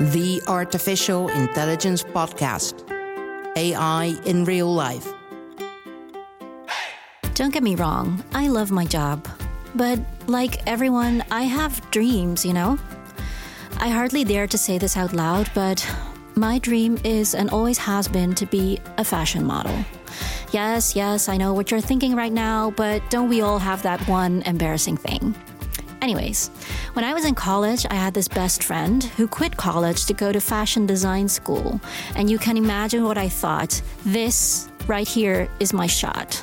the Artificial Intelligence Podcast AI in Real Life. Don't get me wrong, I love my job. But like everyone, I have dreams, you know? I hardly dare to say this out loud, but my dream is and always has been to be a fashion model. Yes, yes, I know what you're thinking right now, but don't we all have that one embarrassing thing? Anyways, when I was in college, I had this best friend who quit college to go to fashion design school. And you can imagine what I thought. This right here is my shot.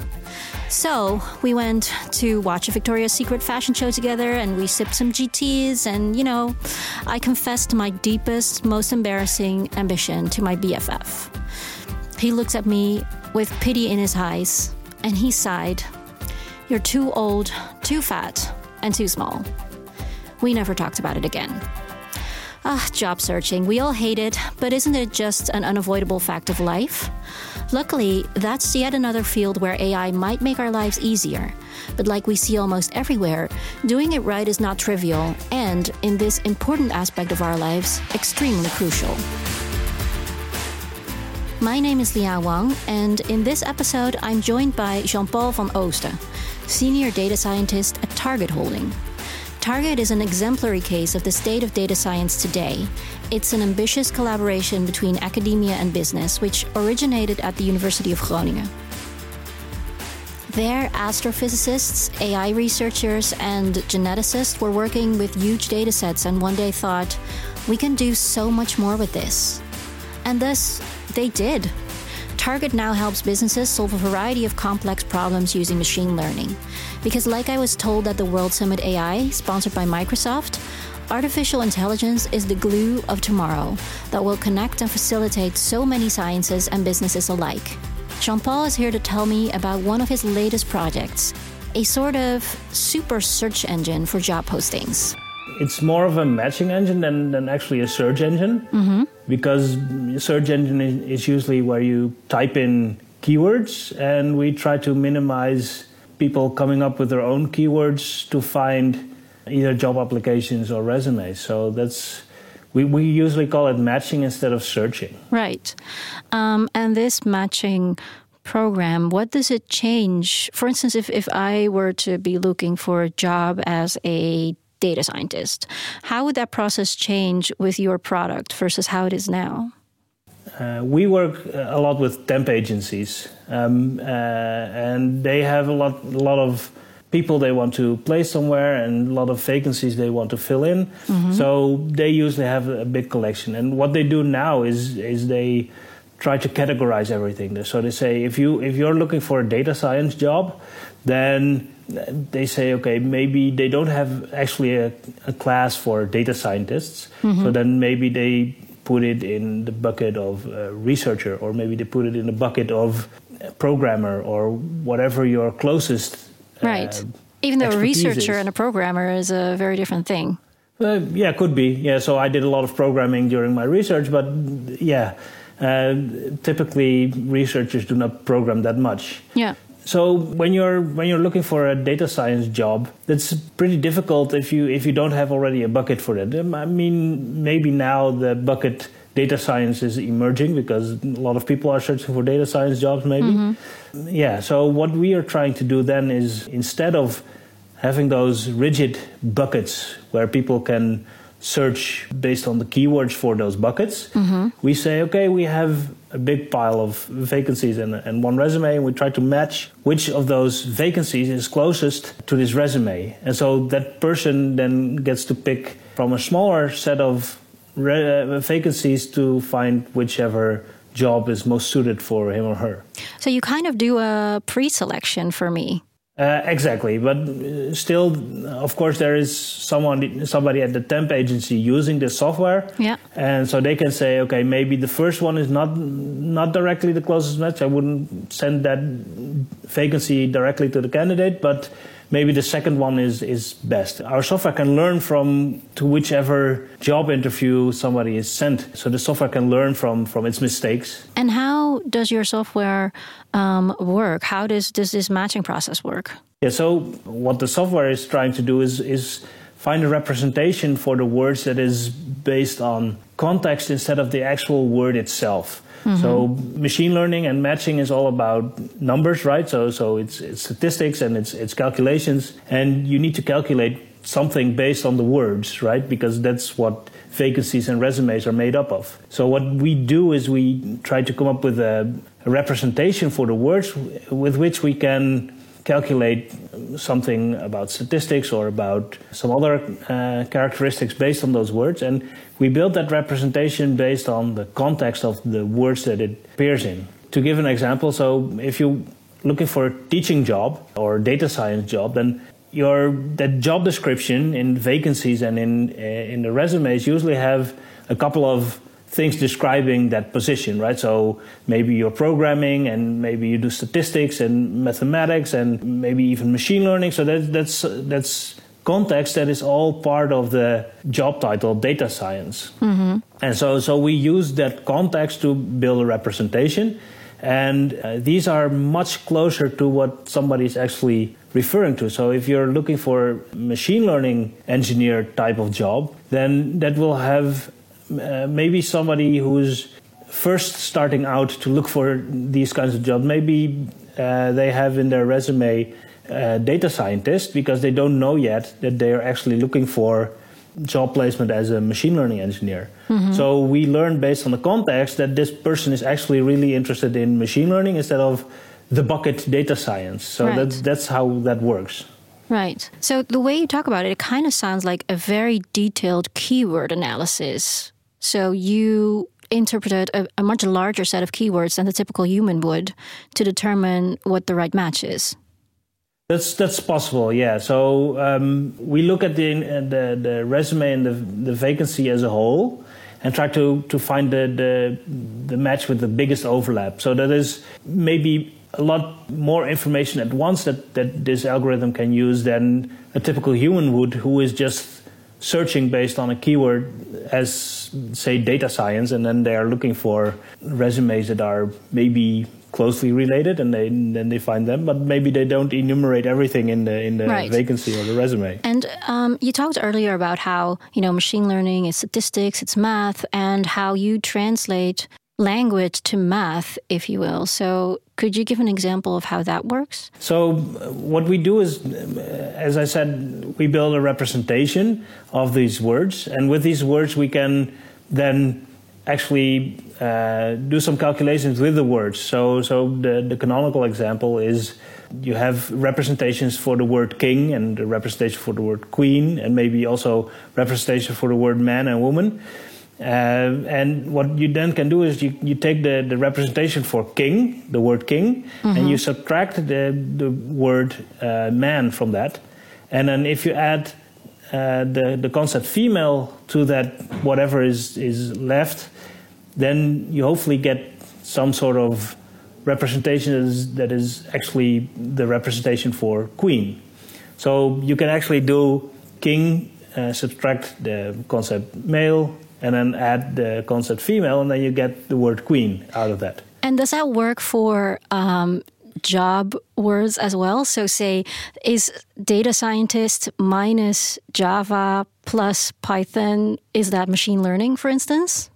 So we went to watch a Victoria's Secret fashion show together and we sipped some GTs. And, you know, I confessed my deepest, most embarrassing ambition to my BFF. He looks at me with pity in his eyes and he sighed, You're too old, too fat, and too small. We never talked about it again. Ah, job searching. We all hate it, but isn't it just an unavoidable fact of life? Luckily, that's yet another field where AI might make our lives easier. But like we see almost everywhere, doing it right is not trivial and, in this important aspect of our lives, extremely crucial. My name is Lia Wang, and in this episode, I'm joined by Jean Paul van Oosten, Senior Data Scientist at Target Holding. Target is an exemplary case of the state of data science today. It's an ambitious collaboration between academia and business, which originated at the University of Groningen. There, astrophysicists, AI researchers, and geneticists were working with huge datasets and one day thought, we can do so much more with this. And thus, they did. Target now helps businesses solve a variety of complex problems using machine learning. Because, like I was told at the World Summit AI, sponsored by Microsoft, artificial intelligence is the glue of tomorrow that will connect and facilitate so many sciences and businesses alike. Jean Paul is here to tell me about one of his latest projects a sort of super search engine for job postings it's more of a matching engine than, than actually a search engine mm-hmm. Because search engine is, usually where you type in keywords and we try to minimize people coming up with their own keywords to find either job applications or resumes. So that's we, we usually call it matching instead of searching. Right. Um, and this matching program, what does it change? For instance, if, if I were to be looking for a job as a data scientist. How would that process change with your product versus how it is now? Uh, we work a lot with temp agencies, um, uh, and they have a lot, a lot of people they want to place somewhere and a lot of vacancies they want to fill in. Mm-hmm. So they usually have a big collection. And what they do now is is they try to categorize everything. So they say if you if you're looking for a data science job, then they say, okay, maybe they don't have actually a, a class for data scientists. Mm-hmm. So then maybe they put it in the bucket of researcher, or maybe they put it in the bucket of programmer, or whatever your closest. Uh, right. Uh, Even though a researcher is. and a programmer is a very different thing. Uh, yeah, could be. Yeah, so I did a lot of programming during my research, but yeah, uh, typically researchers do not program that much. Yeah. So when you're when you're looking for a data science job, it's pretty difficult if you if you don't have already a bucket for it. Um, I mean, maybe now the bucket data science is emerging because a lot of people are searching for data science jobs. Maybe, mm-hmm. yeah. So what we are trying to do then is instead of having those rigid buckets where people can search based on the keywords for those buckets. Mm-hmm. We say, okay, we have a big pile of vacancies and, and one resume, and we try to match which of those vacancies is closest to this resume. And so that person then gets to pick from a smaller set of re- uh, vacancies to find whichever job is most suited for him or her. So you kind of do a pre selection for me. Uh, exactly, but uh, still, of course, there is someone, somebody at the temp agency using the software, yeah, and so they can say, okay, maybe the first one is not not directly the closest match. I wouldn't send that vacancy directly to the candidate, but maybe the second one is, is best. Our software can learn from to whichever job interview somebody is sent. So the software can learn from, from its mistakes. And how does your software um, work? How does, does this matching process work? Yeah, so what the software is trying to do is, is find a representation for the words that is based on context instead of the actual word itself. Mm-hmm. So machine learning and matching is all about numbers, right? So so it's, it's statistics and it's it's calculations, and you need to calculate something based on the words, right? Because that's what vacancies and resumes are made up of. So what we do is we try to come up with a, a representation for the words with which we can calculate something about statistics or about some other uh, characteristics based on those words. And we build that representation based on the context of the words that it appears in. To give an example, so if you're looking for a teaching job or data science job, then your that job description in vacancies and in uh, in the resumes usually have a couple of things describing that position, right? So maybe you're programming and maybe you do statistics and mathematics and maybe even machine learning. So that, that's that's context that is all part of the job title data science. Mm-hmm. And so so we use that context to build a representation. And uh, these are much closer to what somebody is actually referring to. So if you're looking for machine learning engineer type of job, then that will have uh, maybe somebody who's first starting out to look for these kinds of jobs. Maybe uh, they have in their resume uh, data scientist because they don't know yet that they are actually looking for job placement as a machine learning engineer. Mm-hmm. So we learn based on the context that this person is actually really interested in machine learning instead of the bucket data science. So right. that's that's how that works. Right. So the way you talk about it, it kind of sounds like a very detailed keyword analysis. So you interpreted a, a much larger set of keywords than the typical human would to determine what the right match is. That's that's possible, yeah. So um, we look at the, the, the resume and the the vacancy as a whole, and try to to find the, the the match with the biggest overlap. So that is maybe a lot more information at once that that this algorithm can use than a typical human would, who is just searching based on a keyword as say data science and then they are looking for resumes that are maybe closely related and they, then they find them but maybe they don't enumerate everything in the in the right. vacancy or the resume and um, you talked earlier about how you know machine learning is statistics it's math and how you translate language to math, if you will. So, could you give an example of how that works? So, what we do is, as I said, we build a representation of these words, and with these words, we can then actually uh, do some calculations with the words. So, so the, the canonical example is you have representations for the word king and the representation for the word queen, and maybe also representation for the word man and woman. Uh, and what you then can do is you, you take the, the representation for king, the word king, mm-hmm. and you subtract the, the word uh, man from that. And then if you add uh, the, the concept female to that, whatever is, is left, then you hopefully get some sort of representation that is, that is actually the representation for queen. So you can actually do king, uh, subtract the concept male, and then add the concept female, and then you get the word queen out of that. And does that work for um, job words as well? So, say, is data scientist minus Java plus Python, is that machine learning, for instance?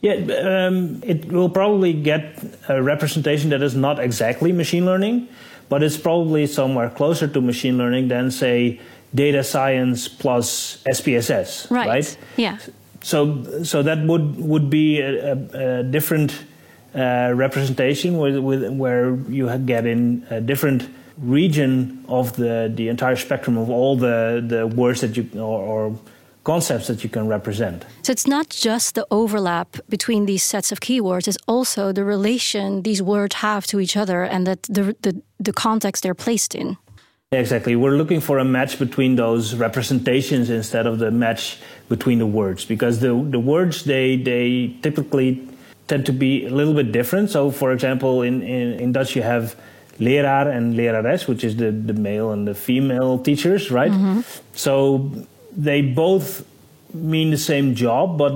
Yeah, um, it will probably get a representation that is not exactly machine learning, but it's probably somewhere closer to machine learning than, say, data science plus SPSS. Right. right? Yeah so so that would would be a, a, a different uh, representation with, with, where you get in a different region of the the entire spectrum of all the the words that you or, or concepts that you can represent. So it's not just the overlap between these sets of keywords, it's also the relation these words have to each other and that the, the, the context they're placed in. Exactly. We're looking for a match between those representations instead of the match between the words because the, the words, they, they typically tend to be a little bit different. So, for example, in, in, in Dutch, you have leraar and lerares, which is the, the male and the female teachers, right? Mm-hmm. So they both mean the same job, but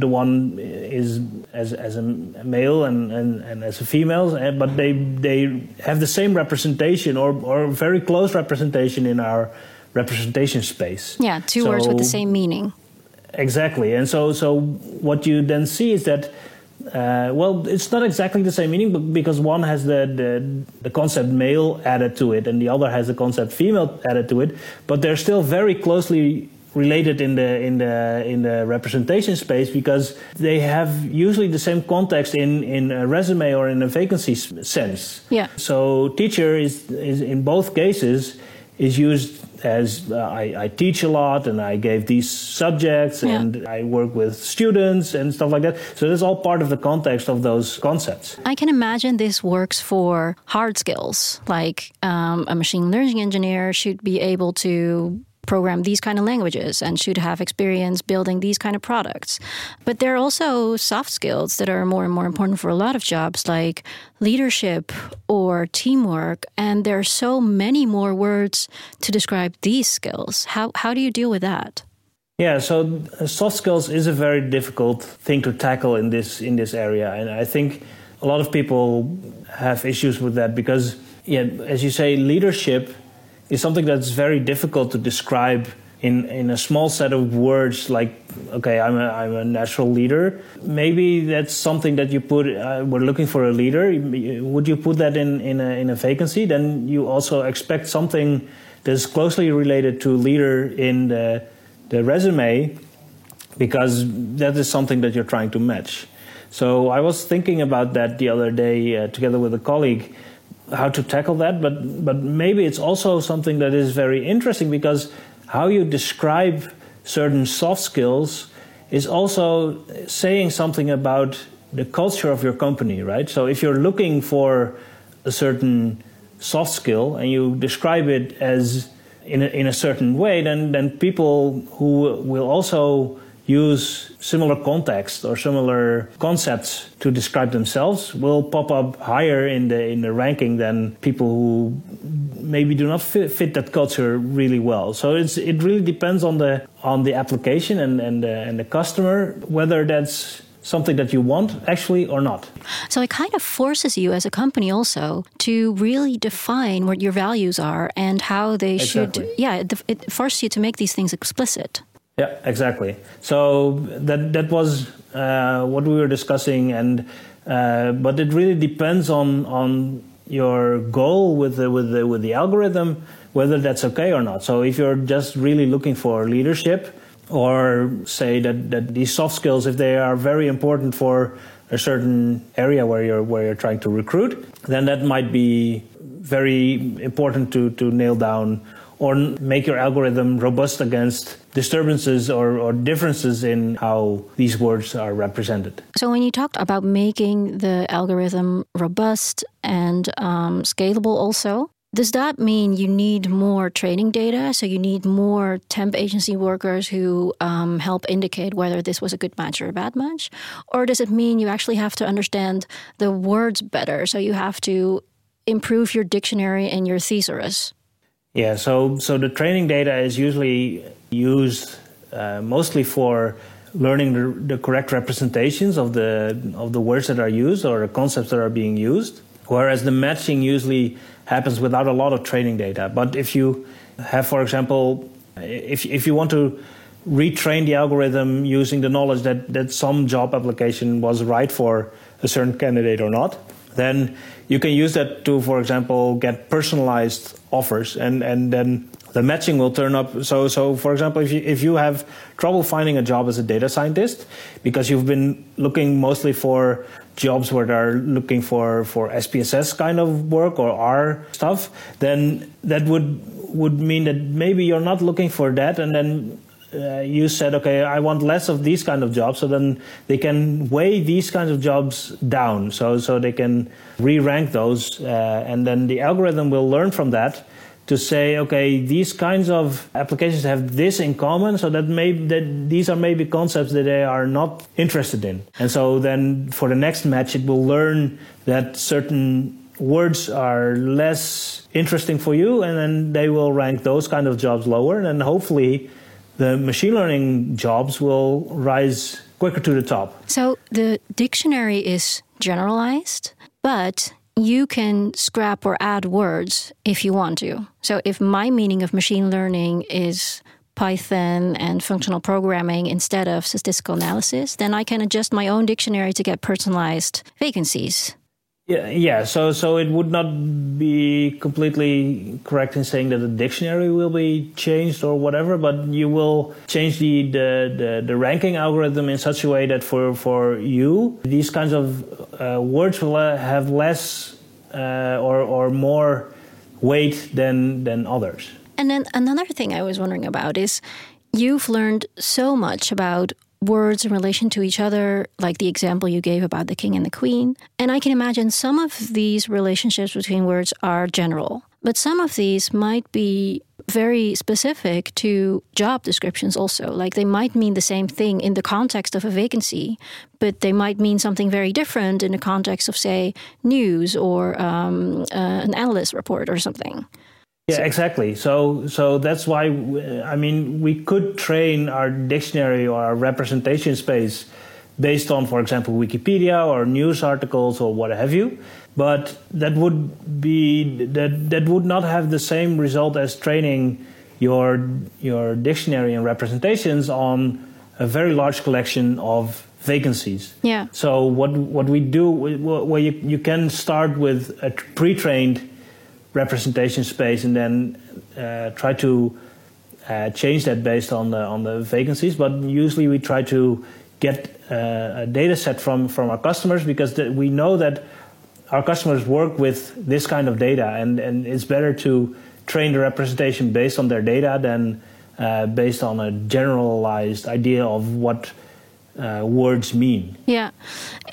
the one is as, as a male and, and, and as a female, eh, but they, they have the same representation or, or very close representation in our representation space. Yeah, two so, words with the same meaning. Exactly, and so so what you then see is that. Uh, well, it's not exactly the same meaning, but because one has the, the, the concept male added to it, and the other has the concept female added to it, but they're still very closely related in the in the in the representation space because they have usually the same context in in a resume or in a vacancy sense. Yeah. So teacher is is in both cases is used as uh, I, I, teach a lot and I gave these subjects yeah. and I work with students and stuff like that. So that's all part of the context of those concepts. I can imagine this works for hard skills, like um, a machine learning engineer should be able to program these kind of languages and should have experience building these kind of products. But there are also soft skills that are more and more important for a lot of jobs, like leadership or teamwork. And there are so many more words to describe these skills. How, how do you deal with that? Yeah, so uh, soft skills is a very difficult thing to tackle in this in this area, and I think a lot of people have issues with that because, yeah, as you say, leadership is something that's very difficult to describe in, in a small set of words like okay I'm a, I'm a natural leader. Maybe that's something that you put uh, we're looking for a leader. Would you put that in, in, a, in a vacancy? Then you also expect something that's closely related to leader in the, the resume because that is something that you're trying to match. So I was thinking about that the other day uh, together with a colleague how to tackle that, but but maybe it's also something that is very interesting because how you describe certain soft skills is also saying something about the culture of your company, right? So if you're looking for a certain soft skill and you describe it as in a, in a certain way, then then people who will also use similar context or similar concepts to describe themselves will pop up higher in the in the ranking than people who maybe do not fit, fit that culture really well. So it's it really depends on the on the application and and the, and the customer whether that's something that you want actually or not. So it kind of forces you as a company also to really define what your values are and how they exactly. should. Yeah, it, it forces you to make these things explicit. Yeah, exactly. So that that was uh, what we were discussing, and uh, but it really depends on on your goal with the, with the with the algorithm whether that's okay or not. So if you're just really looking for leadership, or say that that these soft skills, if they are very important for a certain area where you're where you're trying to recruit, then that might be very important to to nail down or make your algorithm robust against disturbances or, or, differences in how these words are represented. So, when you talked about making the algorithm robust and um, scalable, also, does that mean you need more training data? So, you need more temp agency workers who um, help indicate whether this was a good match or a bad match? Or does it mean you actually have to understand the words better? So, you have to improve your dictionary and your thesaurus? Yeah, so so the training data is usually used uh, mostly for learning the, the, correct representations of the of the words that are used or the concepts that are being used. Whereas the matching usually happens without a lot of training data. But if you have, for example, if if you want to retrain the algorithm using the knowledge that that some job application was right for a certain candidate or not, then you can use that to, for example, get personalized offers, and and then the matching will turn up. So so for example, if you if you have trouble finding a job as a data scientist because you've been looking mostly for jobs where they're looking for for SPSS kind of work or R stuff, then that would would mean that maybe you're not looking for that, and then uh, you said, okay, I want less of these kind of jobs, so then they can weigh these kinds of jobs down, so so they can re-rank those, uh, and then the algorithm will learn from that to say, okay, these kinds of applications have this in common, so that maybe that these are maybe concepts that they are not interested in, and so then for the next match, it will learn that certain words are less interesting for you, and then they will rank those kind of jobs lower, and then hopefully the machine learning jobs will rise quicker to the top. So the dictionary is generalized, but you can scrap or add words if you want to. So if my meaning of machine learning is Python and functional programming instead of statistical analysis, then I can adjust my own dictionary to get personalized vacancies. Yeah, yeah. So, so it would not be completely correct in saying that the dictionary will be changed or whatever, but you will change the the, the, the ranking algorithm in such a way that for for you, these kinds of uh, words will have less uh, or or more weight than than others. And then another thing I was wondering about is you've learned so much about words in relation to each other, like the example you gave about the king and the queen. And I can imagine some of these relationships between words are general, but some of these might be very specific to job descriptions also. Like they might mean the same thing in the context of a vacancy, but they might mean something very different in the context of, say, news or um, uh, an analyst report or something. Yeah, exactly. So, so that's why I mean we could train our dictionary or our representation space based on, for example, Wikipedia or news articles or what have you. But that would be that that would not have the same result as training your your dictionary and representations on a very large collection of vacancies. Yeah. So what what we do, well, you you can start with a pre-trained representation space and then uh, try to uh, change that based on the on the vacancies. But usually we try to get uh, a data set from from our customers because we know that our customers work with this kind of data, and and it's better to train the representation based on their data than uh, based on a generalized idea of what uh, words mean. Yeah,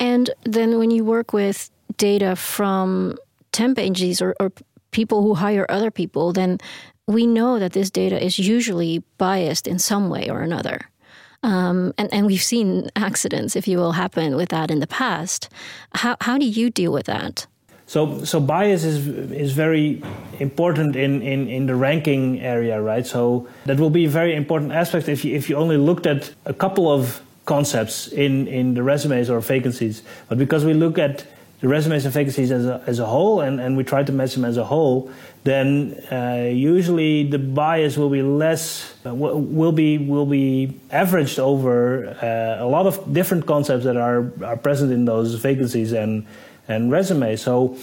and then when you work with data from temp agencies or, or people who hire other people, then we know that this data is usually biased in some way or another. Um, and, and we've seen accidents, if you will, happen with that in the past. How, how do you deal with that? So, so bias is is very important in, in, in the ranking area, right? So that will be a very important aspect if you if you only looked at a couple of concepts in, in the resumes or vacancies. But because we look at the resumes and vacancies as a, as a whole, and, and we try to match them as a whole, then uh, usually the bias will be less, uh, will be will be averaged over uh, a lot of different concepts that are are present in those vacancies and and resumes. So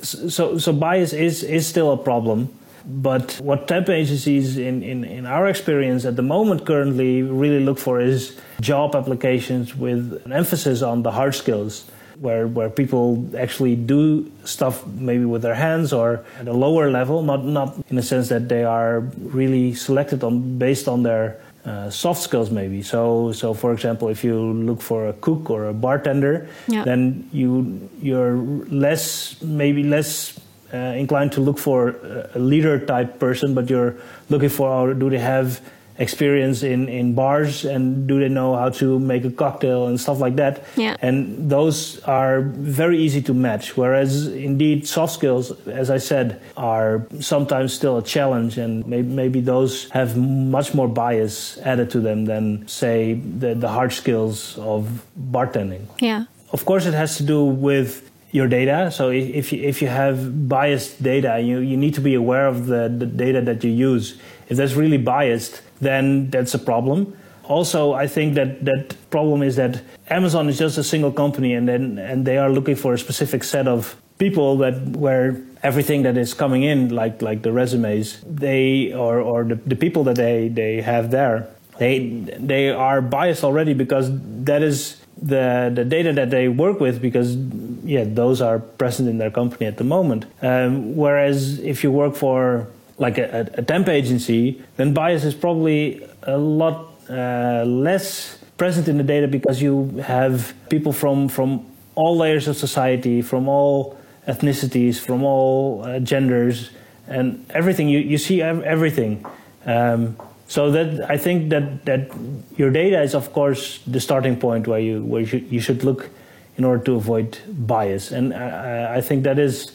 so so bias is is still a problem. But what temp agencies, in, in, in our experience at the moment, currently really look for is job applications with an emphasis on the hard skills where where people actually do stuff maybe with their hands or at a lower level, not not in the sense that they are really selected on based on their uh, soft skills maybe. So so for example, if you look for a cook or a bartender, yeah. then you you're less maybe less uh, inclined to look for a leader type person, but you're looking for do they have experience in, in bars and do they know how to make a cocktail and stuff like that. Yeah. And those are very easy to match. Whereas indeed soft skills, as I said, are sometimes still a challenge and maybe, maybe those have much more bias added to them than say the, the hard skills of bartending. Yeah. Of course it has to do with your data. So if you, if you have biased data, you, you need to be aware of the, the data that you use. If that's really biased, then that's a problem. Also, I think that that problem is that Amazon is just a single company, and then and they are looking for a specific set of people that where everything that is coming in, like like the resumes, they or or the, the people that they they have there, they they are biased already because that is the the data that they work with because yeah those are present in their company at the moment. Um, whereas if you work for like a, a, temp agency, then bias is probably a lot uh, less present in the data because you have people from from all layers of society, from all ethnicities, from all uh, genders, and everything. You you see everything. Um, so that I think that that your data is of course the starting point where you where you should, you should look in order to avoid bias, and I, I think that is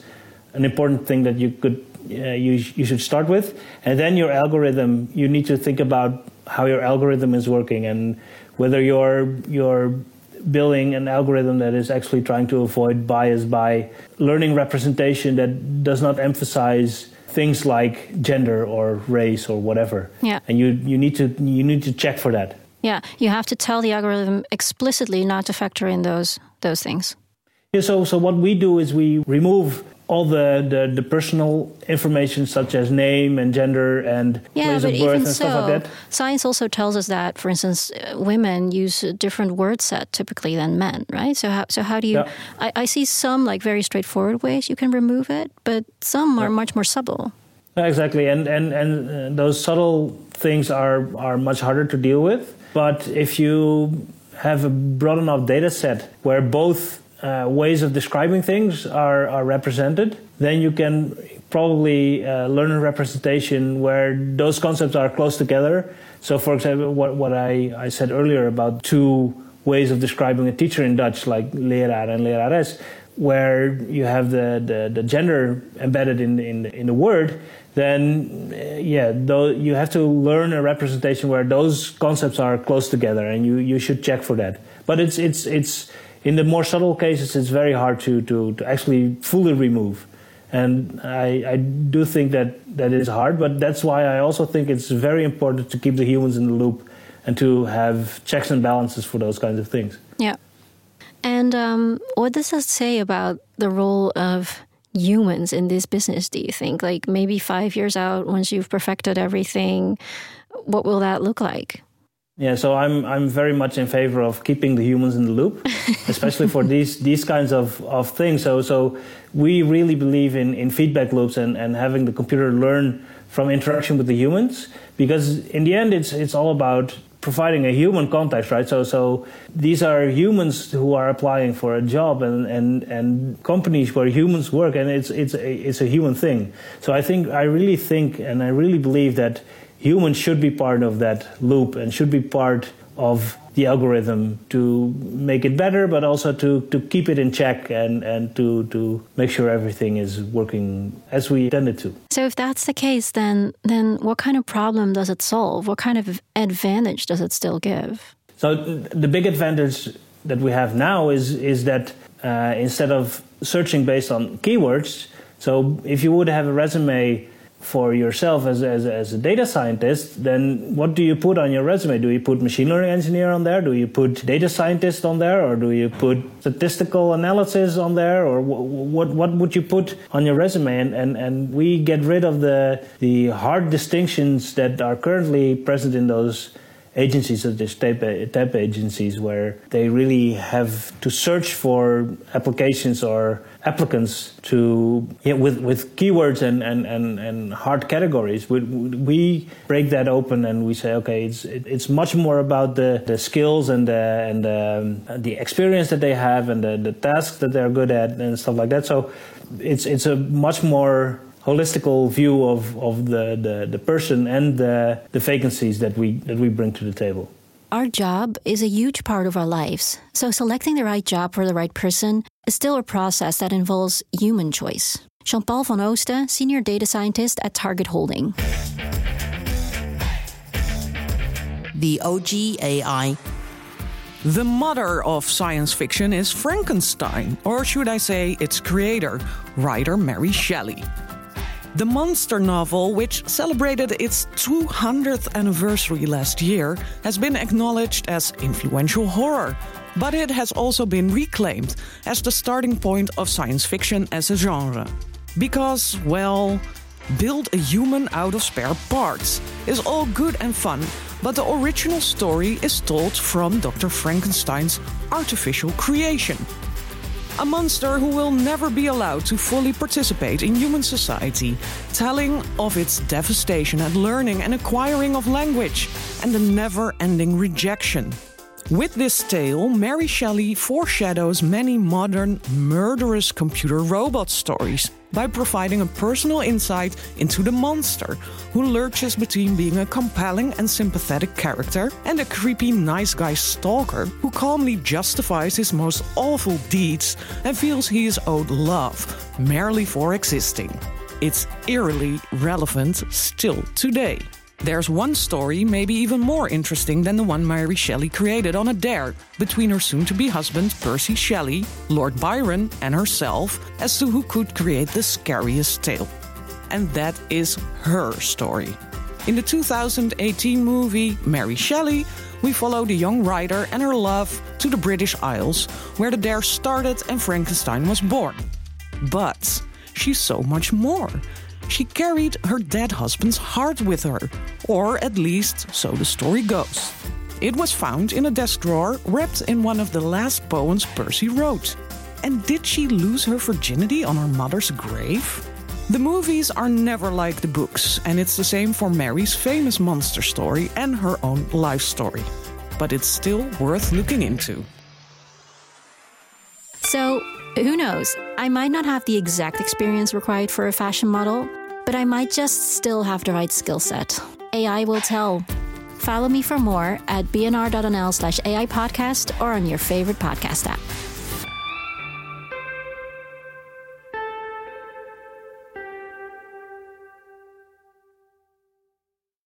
an important thing that you could uh, Uh, you, you should start with. And then your algorithm, you need to think about how your algorithm is working and whether you're, you're building an algorithm that is actually trying to avoid bias by learning representation that does not emphasize things like gender or race or whatever. Yeah. And you, you need to you need to check for that. Yeah, you have to tell the algorithm explicitly not to factor in those those things. Yeah, so so what we do is we remove all the, the, the personal information such as name and gender and Yeah, place of birth and stuff so, like that. science also tells us that, for instance, uh, women use a different word set typically than men, right? So how so how do you? Yeah. I, I see some like very straightforward ways you can remove it, but some are much more subtle. Exactly, and and and uh, those subtle things are are much harder to deal with. But if you have a broad enough data set where both uh, ways of describing things are are represented, then you can probably uh, learn a representation where those concepts are close together. So, for example, what what I I said earlier about two ways of describing a teacher in Dutch, like leraar and lerares, where you have the, the, the gender embedded in, in, in the word, then uh, yeah, though you have to learn a representation where those concepts are close together, and you, you should check for that. But it's it's it's in the more subtle cases, it's very hard to to, to actually fully remove. And I, I do think that that is hard, but that's why I also think it's very important to keep the humans in the loop and to have checks and balances for those kinds of things. Yeah. And um, what does that say about the role of humans in this business, do you think? Like maybe five years out, once you've perfected everything, what will that look like? Yeah, so I'm I'm very much in favor of keeping the humans in the loop, especially for these these kinds of, of things. So so we really believe in, in feedback loops and, and having the computer learn from interaction with the humans because in the end it's it's all about providing a human context, right? So so these are humans who are applying for a job and, and, and companies where humans work and it's it's a, it's a human thing. So I think I really think and I really believe that humans should be part of that loop and should be part of the algorithm to make it better, but also to, to keep it in check and, and to, to make sure everything is working as we intended to. So if that's the case, then then what kind of problem does it solve? What kind of advantage does it still give? So the big advantage that we have now is is that uh, instead of searching based on keywords, so if you would have a resume for yourself as, as, as a data scientist, then what do you put on your resume? Do you put machine learning engineer on there? Do you put data scientist on there? Or do you put statistical analysis on there? Or what, what would you put on your resume? And, and, and we get rid of the, the hard distinctions that are currently present in those agencies such as TAP agencies where they really have to search for applications or applicants to with with keywords and, and, and, and hard categories. We, we break that open and we say, okay, it's it's much more about the, the skills and the and the, the experience that they have and the, the tasks that they're good at and stuff like that. So it's it's a much more holistical view of, of the, the, the person and the, the vacancies that we that we bring to the table. Our job is a huge part of our lives, so selecting the right job for the right person is still a process that involves human choice. Jean Paul van Oosten, Senior Data Scientist at Target Holding. The OG AI. The mother of science fiction is Frankenstein, or should I say its creator, writer Mary Shelley. The monster novel, which celebrated its 200th anniversary last year, has been acknowledged as influential horror, but it has also been reclaimed as the starting point of science fiction as a genre. Because, well, build a human out of spare parts is all good and fun, but the original story is told from Dr. Frankenstein's artificial creation. A monster who will never be allowed to fully participate in human society, telling of its devastation at learning and acquiring of language, and the never ending rejection. With this tale, Mary Shelley foreshadows many modern, murderous computer robot stories by providing a personal insight into the monster, who lurches between being a compelling and sympathetic character and a creepy nice guy stalker who calmly justifies his most awful deeds and feels he is owed love merely for existing. It's eerily relevant still today. There's one story, maybe even more interesting than the one Mary Shelley created on a dare between her soon to be husband, Percy Shelley, Lord Byron, and herself as to who could create the scariest tale. And that is her story. In the 2018 movie Mary Shelley, we follow the young writer and her love to the British Isles, where the dare started and Frankenstein was born. But she's so much more. She carried her dead husband's heart with her, or at least so the story goes. It was found in a desk drawer wrapped in one of the last poems Percy wrote. And did she lose her virginity on her mother's grave? The movies are never like the books, and it's the same for Mary's famous monster story and her own life story. But it's still worth looking into. So, who knows? I might not have the exact experience required for a fashion model, but I might just still have the right skill set. AI will tell. Follow me for more at bnr.nl slash AI podcast or on your favorite podcast app.